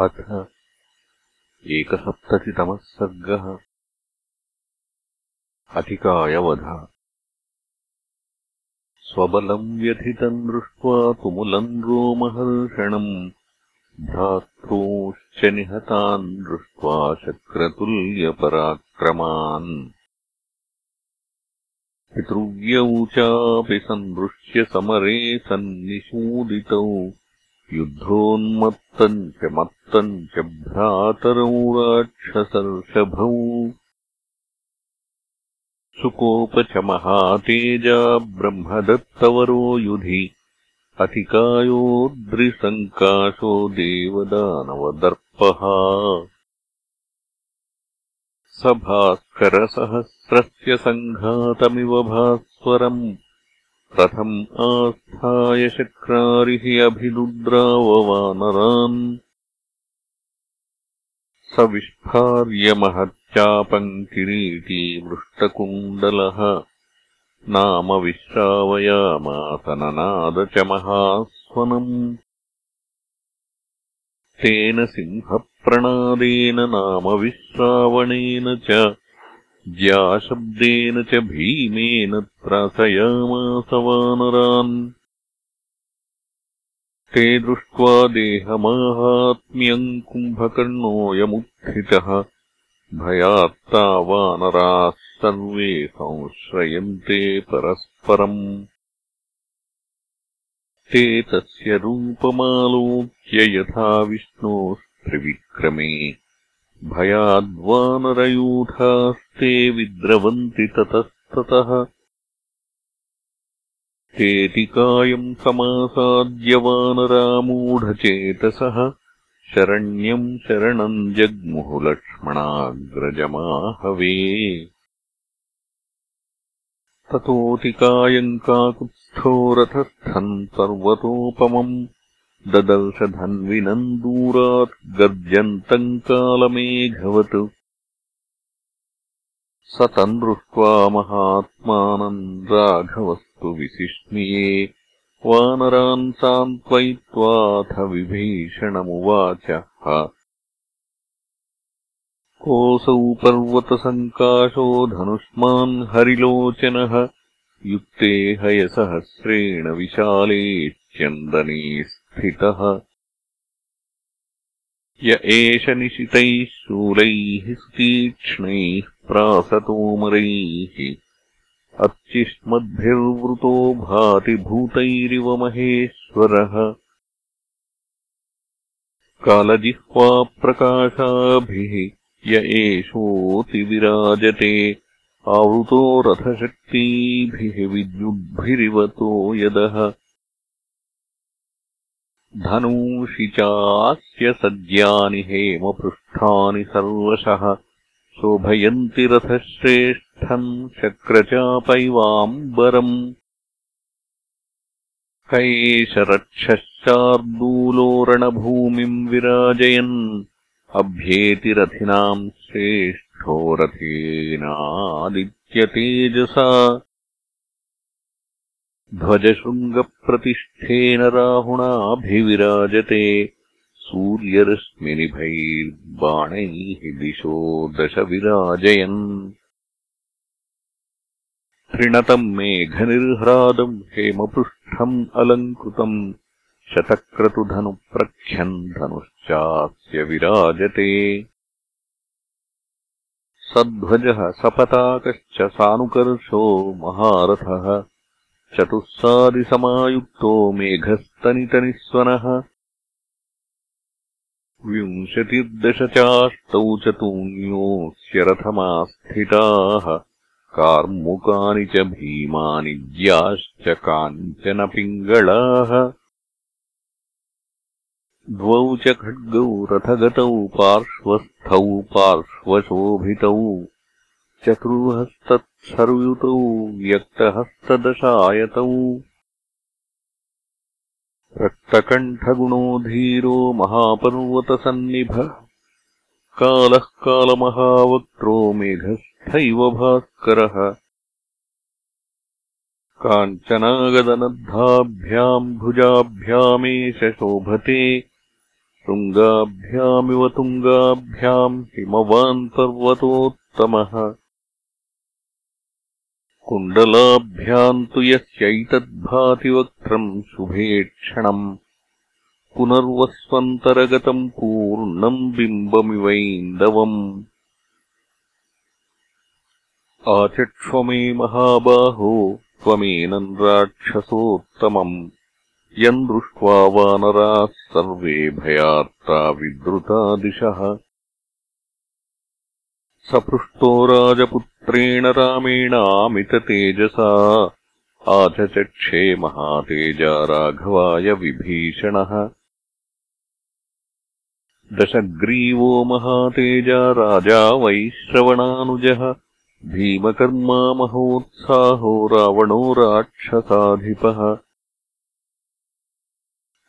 अथ एकसप्ततितमः सर्गः। अधिकायवध स्वबलम् व्यथितम् दृष्ट्वा तुमुलम् रोमहर्षणम्। भ्रातॄंश्च निहतान् दृष्ट्वा शक्रतुल्यपराक्रमान्। पितृव्यौ चापि सन्दृश्य समरे सन्निषूदितौ युद्धोन्मत्तम् च मत्तम् च भ्रातरौ राक्षसर्षभौ सुकोपचमहातेजा ब्रह्मदत्तवरो युधि अतिकायोद्रिसङ्काशो देवदानवदर्पः। स भास्करसहस्रस्य सङ्घातमिव भास्वरम् रथम् आस्थाय शक्रारिः अभिदुद्राववानरान् स विस्फार्यमहच्चापम् किरीटी वृष्टकुण्डलः नाम विश्रावयामासननाद च महास्वनम् तेन सिंहप्रणादेन नाम विश्रावणेन च ज्याशब्देन च भीमेन त्रासयामास वानरान् ते दृष्ट्वा देहमाहात्म्यम् कुम्भकर्णोऽयमुत्थितः। भयात्ता वानराः सर्वे संश्रयन्ते परस्परम्। ते तस्य रूपमालोक्य यथा विष्णोस्त्रिविक्रमे भयाद्वानरयूथास्ते विद्रवन्ति ततस्ततः। तेति कायम् समासाद्यवानरामूढचेतसः। शरण्यम् शरणम् जग्मुहुलक्ष्मणाग्रजमाहवे। काकुत्स्थो रथस्थम् ददर्शधन्विनम् दूरात् गर्जन्तम् कालमेघवत्। स तम् दृष्ट्वा महात्मानम् राघवस्तु विसिष्मिये वानरान् सान्त्वयित्वाथ विभीषणमुवाच। कोऽसौ पर्वतसङ्काशो धनुष्मान् हरिलोचनः। युक्ते हयसहस्रेण विशाले च्यन्दने स्थितः। य एष निशितैः शूलैः सुतीक्ष्णैः प्रासतोमरैः। अर्चिष्मद्भिर्वृतो भाति भूतैरिव महेश्वरः। कालजिह्वाप्रकाशाभिः य एषोऽतिविराजते आवृतो रथशक्तीभिः विद्युद्भिरिवतो यदः धनूषि चास्य सज्यानि हेमपृष्ठानि सर्वशः। शोभयन्ति रथश्रेष्ठम् शक्रचापैवाम्बरम् क एष रक्षश्चार्दूलोरणभूमिम् विराजयन् अभ्येतिरथिनाम् श्रेष्ठो रथेनादित्यतेजसा ध्वजशृङ्गप्रतिष्ठेन राहुणाभिविराजते। सूर्यरश्मिनिभैर्बाणैः दिशो दश विराजयन् त्रिणतम् मेघनिर्ह्रादम् हेमपृष्ठम् अलङ्कृतम्। शतक्रतुधनुप्रख्यम् धनुश्चास्य विराजते। सध्वजः सपताकश्च सानुकर्षो महारथः चतुःसादिसमायुक्तो मेघस्तनितनिस्वनः। विंशतिर्दशचाष्टौ चतुन्योऽस्य रथमास्थिताः। कार्मुकानि च भीमानि ज्याश्च काञ्चनपिङ्गळाः द्वौ च खड्गौ रथगतौ पार्श्वस्थौ पार्श्वशोभितौ चतुर्हस्तत्सर्वयुतौ व्यक्तहस्तदशायतौ। रक्तकण्ठगुणो धीरो महापर्वतसन्निभः। कालः कालमहावक्त्रो मेघस्थैव भास्करः। काञ्चनागदनद्धाभ्याम् भुजाभ्यामेष शोभते शृङ्गाभ्यामिव तुङ्गाभ्याम् हिमवान् पर्वतोत्तमः कुण्डलाभ्याम् तु यस्यैतद्भाति वक्त्रम् शुभेक्षणम् पुनर्वस्वन्तरगतम् पूर्णम् बिम्बमिवैन्दवम्। आचक्ष्वमे महाबाहो त्वमेनम् राक्षसोत्तमम्। यम् दृष्ट्वा वानराः सर्वे भयार्ता विद्रुतादिशः सपृष्टो राजपुत्रेण रामेणामिततेजसा आचचक्षे महातेजा राघवाय विभीषणः। दशग्रीवो महातेजा राजा वैश्रवणानुजः। भीमकर्मा महोत्साहो रावणो राक्षसाधिपः।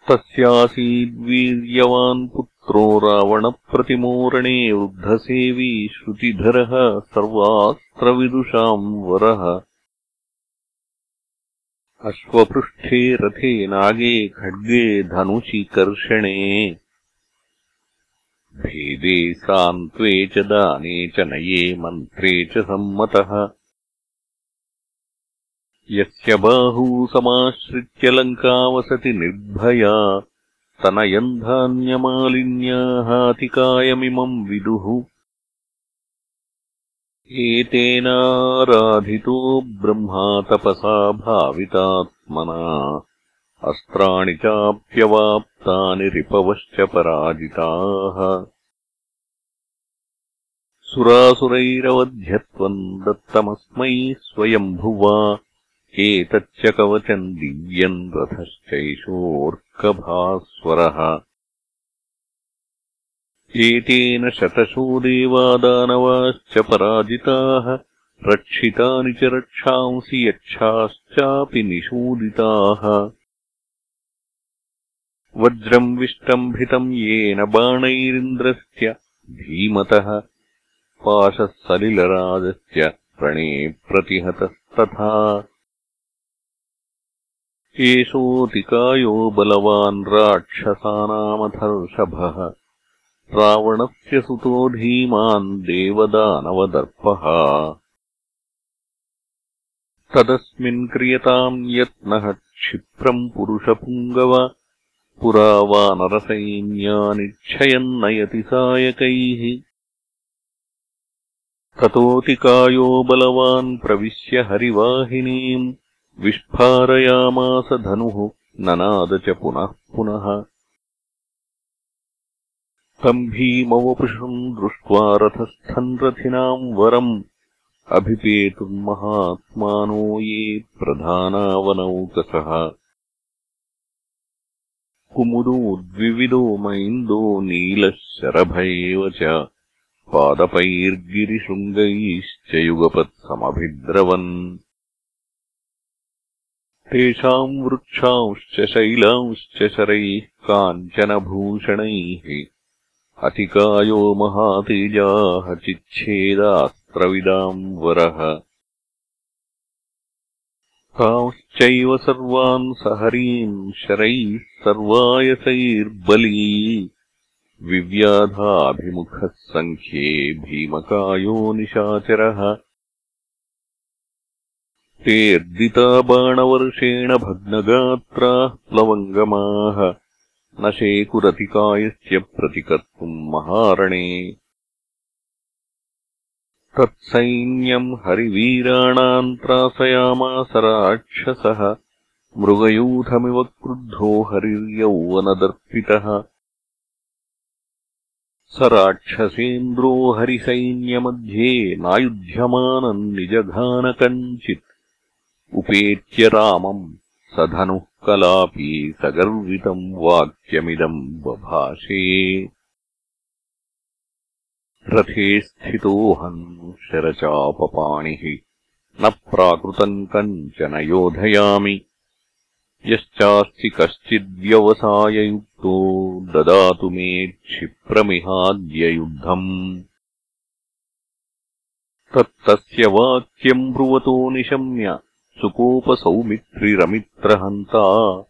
तस्यासीद्वीर्यवान् पुत्रो रावणप्रतिमोरणे वृद्धसेवी श्रुतिधरः सर्वास्त्रविदुषाम् वरः। अश्वपृष्ठे रथे नागे खड्गे धनुषि कर्षणे। भेदे सान्त्वे च दाने च नये मन्त्रे च सम्मतः। यस्य बाहू समाश्रित्य लङ्कावसति निर्भया तनयम् धान्यमालिन्याहातिकायमिमम् विदुः एतेनाराधितो ब्रह्मा तपसा भावितात्मना। अस्त्राणि चाप्यवाप्तानि रिपवश्च पराजिताः। सुरासुरैरवध्यत्वम् दत्तमस्मै स्वयम्भुवा। एतच्च कवचम् दिव्यम् रथश्चैषोऽर्कभास्वरः एतेन शतशो देवादानवाश्च पराजिताः रक्षितानि च रक्षांसि यक्षाश्चापि निषूदिताः। वज्रम् विष्टम्भितम् येन बाणैरिन्द्रस्य धीमतः पाशः सलिलराजस्य रणे प्रतिहतस्तथा एषोऽतिकायो बलवान् राक्षसानामथर्षभः रावणस्य सुतो धीमान् देवदानवदर्पः। तदस्मिन् क्रियताम् यत्नः क्षिप्रम् पुरुषपुङ्गव। पुरा वानरसैन्यानि क्षयम् नयति सायकैः। ततोऽतिकायो बलवान् प्रविश्य हरिवाहिनीम् विस्फारयामास धनुः ननाद च पुनः पुनः। तम् भीमवपुषम् दृष्ट्वा रथस्थम् रथिनाम् वरम्। अभिपेतुर्महात्मानो ये प्रधानावनौकसः कुमुदोद्विविदो मैन्दो नीलः शरभ एव च। पादपैर्गिरिशृङ्गैश्च युगपत्समभिद्रवन् तेषाम् वृक्षांश्च शैलांश्च शरैः काञ्चनभूषणैः अतिकायो महातेजाः चिच्छेदास्त्रविदाम् वरः। तांश्चैव सर्वान् सहरीम् शरैः सर्वायसैर्बली। विव्याधाभिमुखः सङ्ख्ये भीमकायो निशाचरः तेऽर्दिता बाणवर्षेण भग्नगात्राः प्लवङ्गमाः न शेकुरतिकायस्य प्रतिकर्तुम् महारणे। तत्सैन्यम् हरिवीराणाम् त्रासयामास राक्षसः मृगयूथमिव क्रुद्धो हरिर्यौवनदर्पितः। स राक्षसेन्द्रो हरिसैन्यमध्ये नायुध्यमानम् निजघानकञ्चित् उपेत्य रामम् स धनुः कलापी सगर्वितम् वाक्यमिदम् बभाषे। रथे स्थितोऽहम् शरचापपाणिः न प्राकृतम् कञ्चन योधयामि। यश्चास्ति कश्चिद्व्यवसाययुक्तो ददातु मे क्षिप्रमिहाद्ययुद्धम् तत्तस्य वाक्यम् ब्रुवतो निशम्य सुकोपसौमित्रिरमित्रहन्ता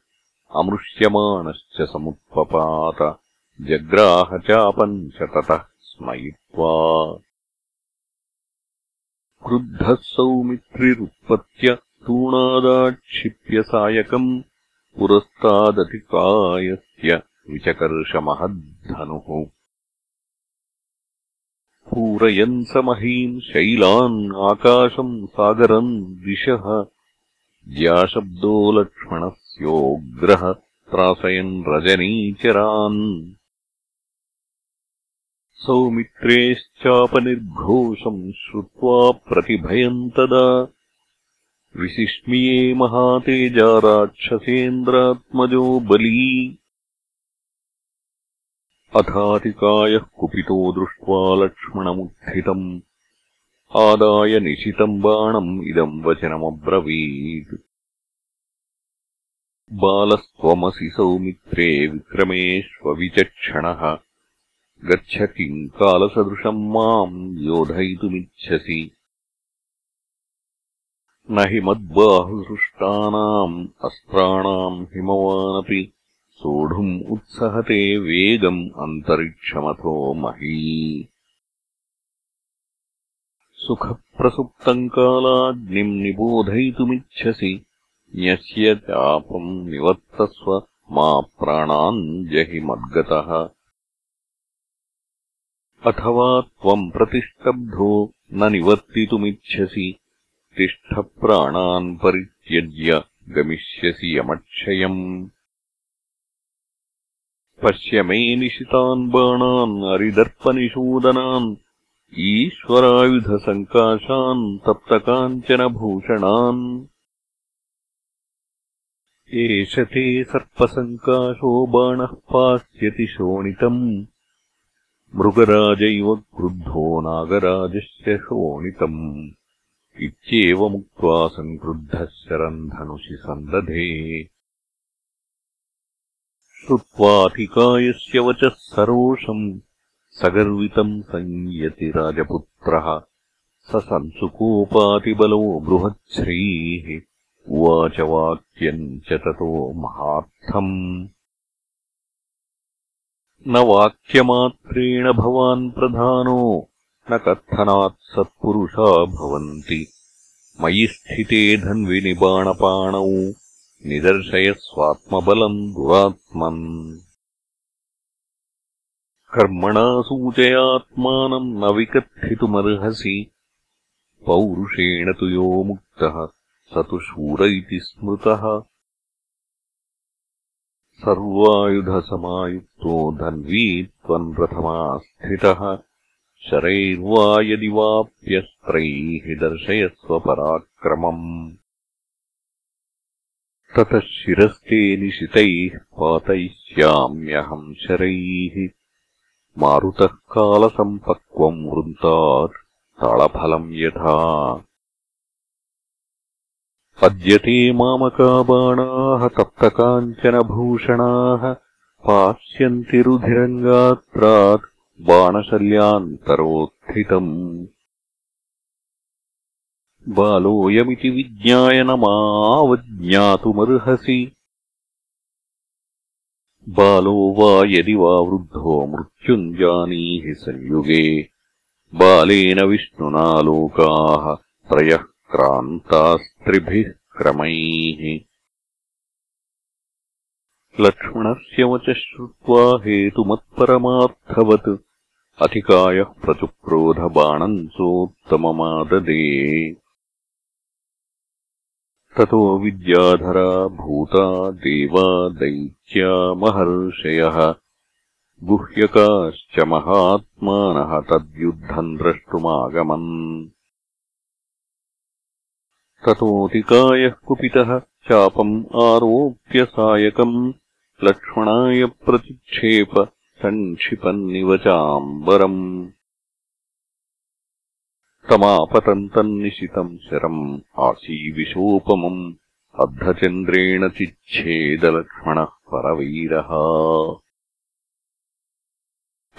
अमृष्यमाणश्च समुत्पपात जग्राहचापम् च ततः स्मयित्वा। क्रुद्धः सौमित्रिरुत्पत्य तूणादाक्षिप्य सायकम् पुरस्तादतिकायस्य विचकर्षमहद्धनुः। पूरयन् स महीम् शैलान् आकाशम् सागरम् दिशः ज्याशब्दो लक्ष्मणस्योग्रः त्रासयन् रजनीचरान्। सौमित्रेश्चापनिर्घोषम् श्रुत्वा प्रतिभयम् तदा। विशिष्मिये महातेजा राक्षसेन्द्रात्मजो बली। अथातिकायः कुपितो दृष्ट्वा लक्ष्मणमुत्थितम् आदाय निशितम् बाणम् इदम् वचनमब्रवीत्। बालस्त्वमसि सौमित्रे विक्रमेष्वविचक्षणः। गच्छ किम् कालसदृशम् माम् योधयितुमिच्छसि। न हि मद्बाहुसृष्टानाम् अस्त्राणाम् हिमवानपि सोढुम् उत्सहते वेगम् अन्तरिक्षमथो मही सुखप्रसुप्तम् कालाग्निम् निबोधयितुमिच्छसि न्यस्य चापम् निवर्तस्व मा प्राणान् जहि मद्गतः। अथवा त्वम् प्रतिष्टब्धो न निवर्तितुमिच्छसि तिष्ठप्राणान् परित्यज्य गमिष्यसि यमक्षयम्। पश्य मे निशितान् बाणान् अरिदर्पनिषूदनान् ईश्वरायुधसङ्काशान् तप्तकाञ्चनभूषणान्। एष ते सर्पसङ्काशो बाणः पास्यति शोणितम्। मृगराजैव क्रुद्धो नागराजस्य शोणितम्। इत्येवमुक्त्वा सङ्क्रुद्धः शरम् धनुषि सन्दधे। श्रुत्वाधिकायस्य वचः सरोषम् सगर्वितम् संयति राजपुत्रः। स संसुकोपातिबलो बृहच्छ्रीः। उवाच वाक्यम् च ततो महार्थम्। न वाक्यमात्रेण भवान् प्रधानो न कथनात् सत्पुरुषा भवन्ति। मयि स्थिते धन्विनिबाणपाणौ निदर्शयस्वात्मबलम् दुरात्मन् कर्मणा सूचयात्मानम् न विकथितुमर्हसि। पौरुषेण तु यो मुक्तः स तु शूर इति स्मृतः। सर्वायुधसमायुक्तो धन्वी त्वम् प्रथमा स्थितः शरैर्वा यदि वाप्यस्त्रैः दर्शयस्वपराक्रमम् ततः शिरस्ते निशितैः पातयिष्याम्यहम् शरैः मारुतः कालसम्पक्वम् वृन्तात् ताळफलम् यथा। अद्यते मामकाबाणाः तप्तकाञ्चनभूषणाः पास्यन्ति रुधिरङ्गात्रात् बाणशल्यान्तरोत्थितम्। बालोऽयमिति विज्ञाय न मावज्ञातुमर्हसि बालो वा यदि वा वृद्धो मृत्युञ्जानीहि संयुगे। बालेन विष्णुना लोकाः त्रयः क्रान्तास्त्रिभिः क्रमैः। लक्ष्मणस्य वचः श्रुत्वा हेतुमत्परमार्थवत्। अतिकायः प्रचुक्रोधबाणम् सोत्तममाददे ततो विद्याधरा भूता देवा दैत्या महर्षयः। गुह्यकाश्च महात्मानः तद्युद्धम् द्रष्टुमागमन्। ततोऽतिकायः कुपितः चापम् आरोप्य सायकम्। लक्ष्मणाय प्रतिक्षेप सङ्क्षिपन्निव चाम्बरम् तमापतन्तन्निशितम् शरम् आसीविशोपमम् अर्धचन्द्रेण चिच्छेदलक्ष्मणः परवीरः।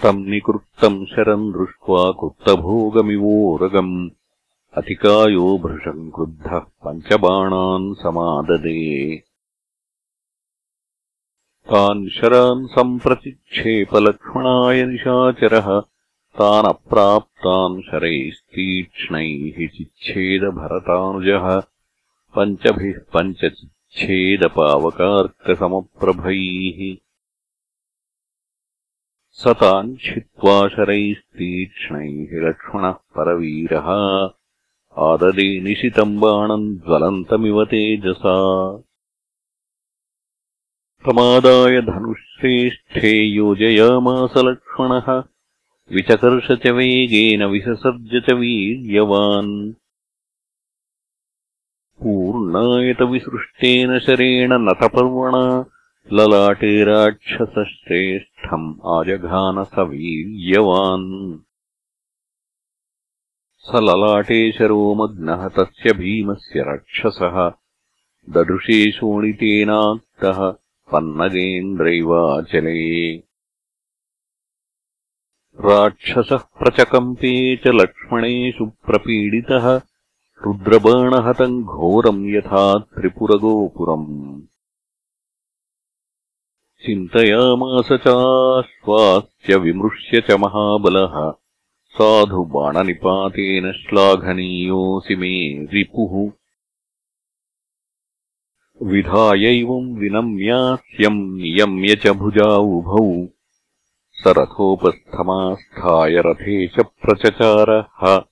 तम् निकृत्तम् शरम् दृष्ट्वा कृत्तभोगमिवोरगम् अतिकायो भृशम् क्रुद्धः पञ्चबाणान् समाददे। तान् शरान् सम्प्रतिक्षेपलक्ष्मणाय निशाचरः तानप्राप्तान् शरैस्तीक्ष्णैः चिच्छेदभरतानुजः पञ्चभिः पञ्चचिच्छेदपावकार्कसमप्रभैः स तान् छित्त्वा शरैस्तीक्ष्णैः लक्ष्मणः परवीरः आददे निशितम् बाणम् ज्वलन्तमिव तेजसा प्रमादाय धनुश्रेष्ठे योजयामास लक्ष्मणः विचकर्ष च वेगेन विससर्ज च वीर्यवान् पूर्णायतविसृष्टेन शरेण नतपर्वणा ललाटे राक्षसश्रेष्ठम् आजघान स वीर्यवान् स ललाटे शरोमग्नः तस्य भीमस्य रक्षसः ददृशे शोणितेनाक्तः पन्नगेन्द्रैवाचले राक्षसः प्रचकम्पे च लक्ष्मणेषु प्रपीडितः रुद्रबाणहतम् घोरम् यथा त्रिपुरगोपुरम्। चिन्तयामास चाश्वास्य विमृश्य च महाबलः। साधु बाणनिपातेन श्लाघनीयोऽसि मे रिपुः। विधायैवम् विनम्यास्यम् नियम्य च भुजा उभौ रथोपस्थमास्थाय रथे च प्रचचारः।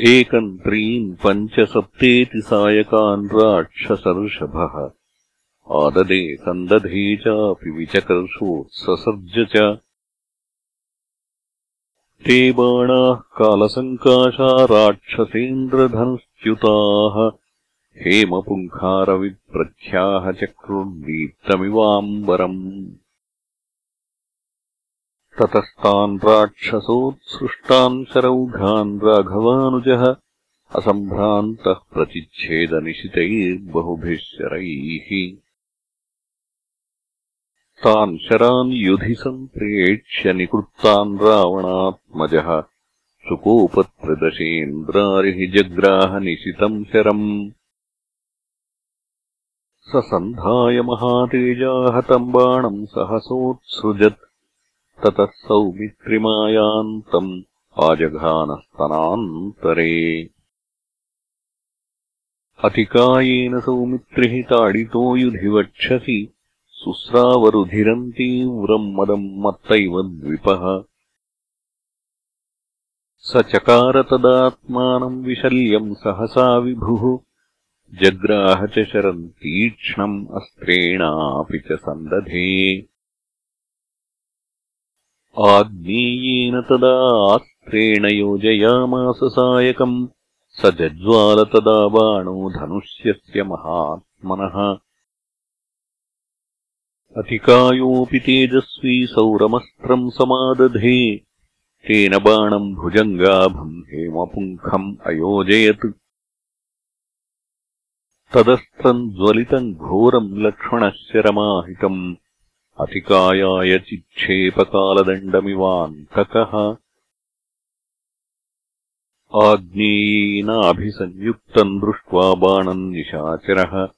एकम् त्रीन् पञ्चसप्तेति सायकान् राक्षसर्षभः। आददे सन्दधे चापि विचकर्षोत्ससर्ज च ते बाणाः कालसङ्काशा राक्षसेन्द्रधनुश्च्युताः हेमपुङ्खारविप्रख्याः चक्रुर्दीप्तमिवाम्बरम् ततस्तान् राक्षसोत्सृष्टान् शरौघान् राघवानुजः असम्भ्रान्तः प्रतिच्छेदनिशितैर्बहुभिः शरैः तान् शरान् युधि सम्प्रेक्ष्य निकृत्तान् रावणात्मजः सुकोपत्रदशेन्द्रारिः जग्राहनिशितम् शरम्। स सन्धाय बाणम् सहसोत्सृजत् ततः सौमित्रिमायान्तम् आजघानस्तनान्तरे अतिकायेन सौमित्रिः ताडितो युधिवक्षसि सुस्रावरुधिरम् तीव्रम् मदम् मत्तैव द्विपः। स चकार तदात्मानम् विशल्यम् सहसा विभुः जग्राह च शरम् तीक्ष्णम् अस्त्रेणापि च सन्दधे आग्नेयेन तदा अस्त्रेण योजयामास सायकम्। स जज्वाल तदा बाणो धनुष्यस्य महात्मनः। अतिकायोऽपि तेजस्वी सौरमस्त्रम् समादधे। तेन बाणम् भुजङ्गाभम् हेमपुङ्खम् अयोजयत्। तदस्त्रम् ज्वलितम् घोरम् लक्ष्मणस्य रमाहितम् अतिकायाय चिक्षेपकालदण्डमिवान्तकः आग्नेयेनाभिसंयुक्तम् दृष्ट्वा बाणम् निशाचरः।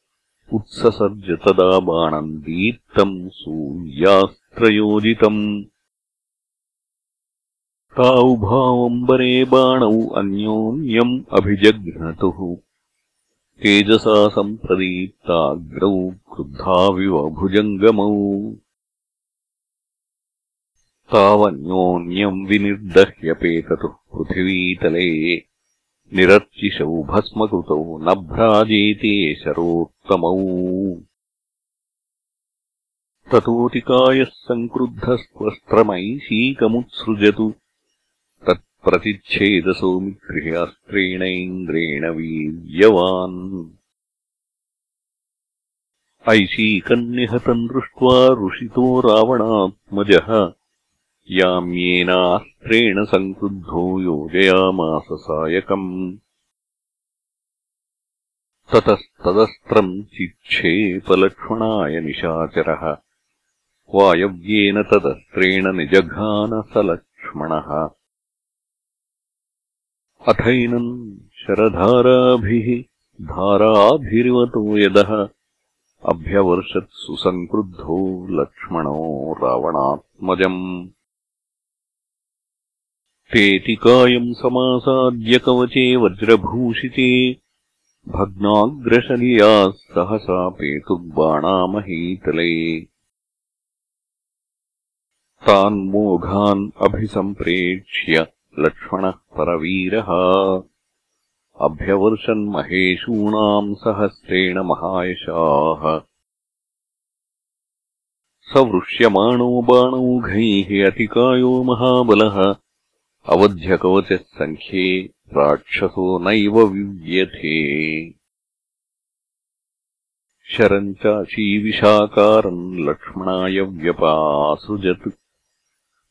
उत्ससर्ज तदा बाणम् दीप्तम् सूर्यास्त्रयोजितम्। तावुभावम्बरे बाणौ अन्योन्यम् अभिजघ्नतुः। तेजसा सम्प्रदीप्ताग्रौ क्रुद्धाविव भुजङ्गमौ तावन्योन्यम् विनिर्दह्यपेततुः पृथिवीतले। निरर्चिषौ भस्मकृतौ न भ्राजेते शरोत्तमौ। ततोऽतिकायः सङ्क्रुद्धस्त्वस्त्रमैशीकमुत्सृजतु प्रतिच्छेदसौमित्रिः वीर्यवान्। ऐशीकन्निहतम् दृष्ट्वा ऋषितो रावणात्मजः याम्येनास्त्रेण सङ्क्रुद्धो योजयामास सायकम्। ततस्तदस्त्रम् चिक्षेपलक्ष्मणाय निशाचरः। वायव्येन तदस्त्रेण निजघान स लक्ष्मणः। अथैनम् शरधाराभिः धाराभिरिवतो यदः। अभ्यवर्षत्सु सङ्क्रुद्धो लक्ष्मणो रावणात्मजम् तेति कायम् समासाद्यकवचे वज्रभूषिते। भग्नाग्रशल्याः सहसा पेतुर्बाणामहीतले तान्मोघान् अभिसम्प्रेक्ष्य लक्ष्मणः परवीरः। अभ्यवर्षन्महेषूणाम् सहस्रेण महायशाः। स वृष्यमाणो बाणौघैः अतिकायो महाबलः अवध्यकवचः सङ्ख्ये राक्षसो नैव विव्यथे। शरम् चाशीविशाकारम् लक्ष्मणाय व्यपासृजत्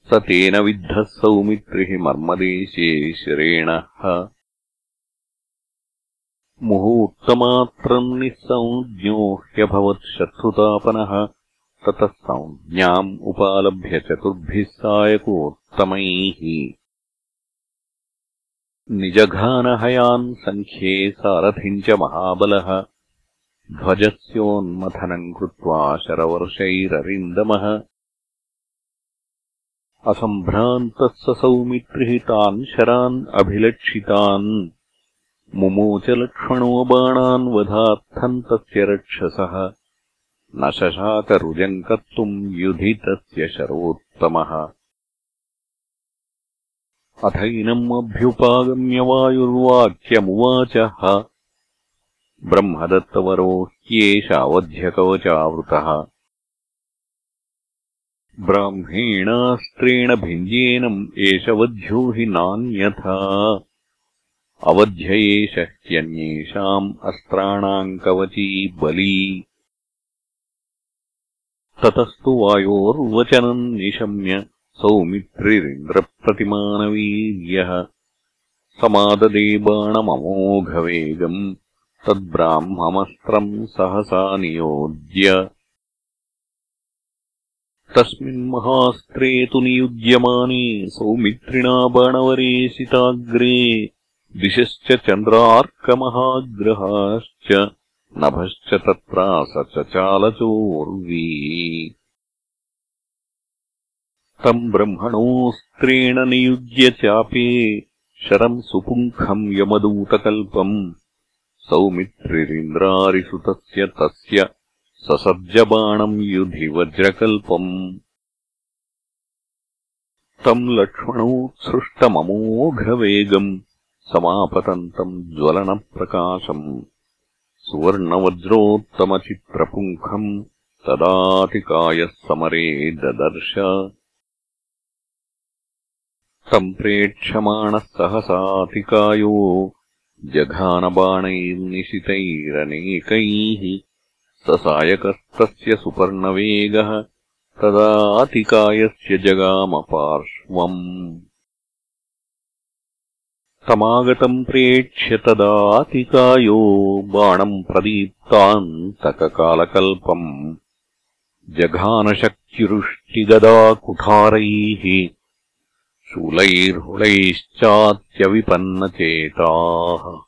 स तेन विद्धः सौमित्रिः मर्मदेशे शरेणः मुहूर्तमात्रम् निःसंज्ञो ह्यभवत् शत्रुतापनः। ततः संज्ञाम् उपालभ्य चतुर्भिः सायकोत्तमैः निजघानहयान् सङ्ख्ये सारथिम् च महाबलः। ध्वजस्योन्मथनम् कृत्वा शरवर्षैररिन्दमः। असम्भ्रान्तः स सौमित्रिः तान् शरान् अभिलक्षितान्। मुमोचलक्ष्मणो बाणान् वधार्थम् तस्य रक्षसः। न शशाकरुजम् कर्तुम् युधि तस्य शरोत्तमः अथैनम् अभ्युपागम्य वायुर्वाक्यमुवाचः ब्रह्मदत्तवरो ह्येषावध्यकवचावृतः। ब्राह्मेणास्त्रेण भिञ्जेनम् एष वध्यो हि नान्यथा। अवध्य एष ह्यन्येषाम् अस्त्राणाम् कवची बली। ततस्तु वायोर्वचनम् निशम्य सौमित्रिरिन्द्रप्रतिमानवीर्यः। समाददे बाणममोघवेगम् तद्ब्राह्ममस्त्रम् सहसा नियोज्य। तस्मिन्महास्त्रे तु नियुज्यमाने सौमित्रिणा बाणवरेशिताग्रे दिशश्च चन्द्रार्कमहाग्रहाश्च नभश्च तत्रासचचालचोर्वी तम् ब्रह्मणोऽस्त्रेण नियुज्य चापे शरम् सुपुङ्खम् यमदूतकल्पम्। सौमित्रिरिन्द्रारिसुतस्य तस्य ससज्जबाणम् युधि वज्रकल्पम्। तम् लक्ष्मणोत्सृष्टममोघवेगम् समापतन्तम् ज्वलनप्रकाशम्। सुवर्णवज्रोत्तमचित्रपुङ्खम् तदातिकायः समरे ददर्श सम्प्रेक्षमाणः सहसातिकायो जघानबाणैर्निशितैरनेकैः स सायकस्तस्य सुपर्णवेगः तदातिकायस्य जगामपार्श्वम्। तमागतम् प्रेक्ष्य तदातिकायो बाणम् प्रदीप्तान्तककालकल्पम्। जघानशक्तिरुष्टिगदाकुठारैः शूलैर्हुलैश्चात्यविपन्नचेताः।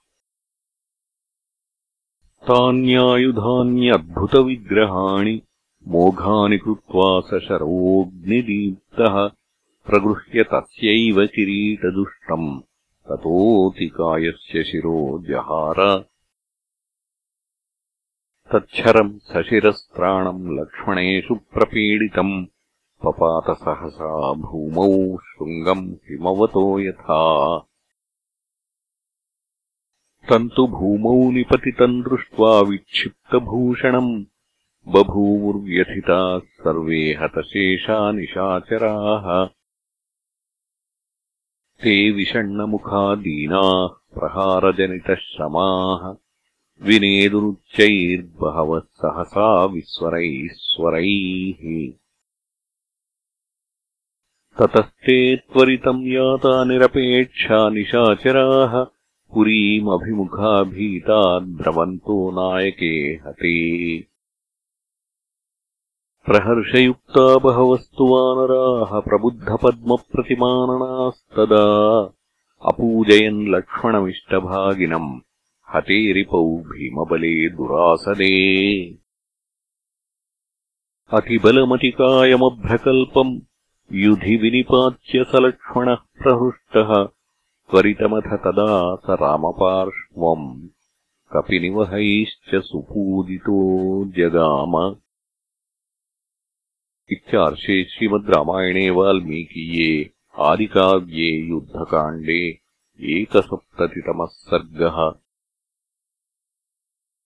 तान्यायुधान्यद्भुतविग्रहाणि मोघानि कृत्वा स शरोऽग्निदीप्तः प्रगृह्य तस्यैव किरीटदुष्टम्। ततोऽतिकायस्य शिरो जहार। तच्छरम् सशिरस्त्राणम् लक्ष्मणेषु प्रपीडितम् पपातसहसा भूमौ शृङ्गम् हिमवतो यथा। तन्तु भूमौ निपतितम् दृष्ट्वा विक्षिप्तभूषणम् बभूवुर्व्यथिताः सर्वे हतशेषा निशाचराः ते विषण्णमुखा दीनाः प्रहारजनितश्रमाः विनेदुरुच्चैर्बहवः सहसा विस्वरैः स्वरैः ततस्ते त्वरितम् याता निरपेक्षा निशाचराः। पुरीमभिमुखा भीता द्रवन्तो नायके हते। प्रहर्षयुक्ता बहवस्तु वानराः प्रबुद्धपद्मप्रतिमाननास्तदा। अपूजयन् लक्ष्मणमिष्टभागिनम् हतेरिपौ भीमबले दुरासदे। अतिबलमतिकायमभ्रकल्पम् युधि विनिपात्य स लक्ष्मणः प्रहृष्टः त्वरितमथ तदा स रामपार्श्वम् कपिनिवहैश्च सुपूजितो जगाम। इत्यार्षे श्रीमद् रामायणे वाल्मीकीये आदिकाव्ये युद्धकाण्डे एकसप्ततितमः सर्गः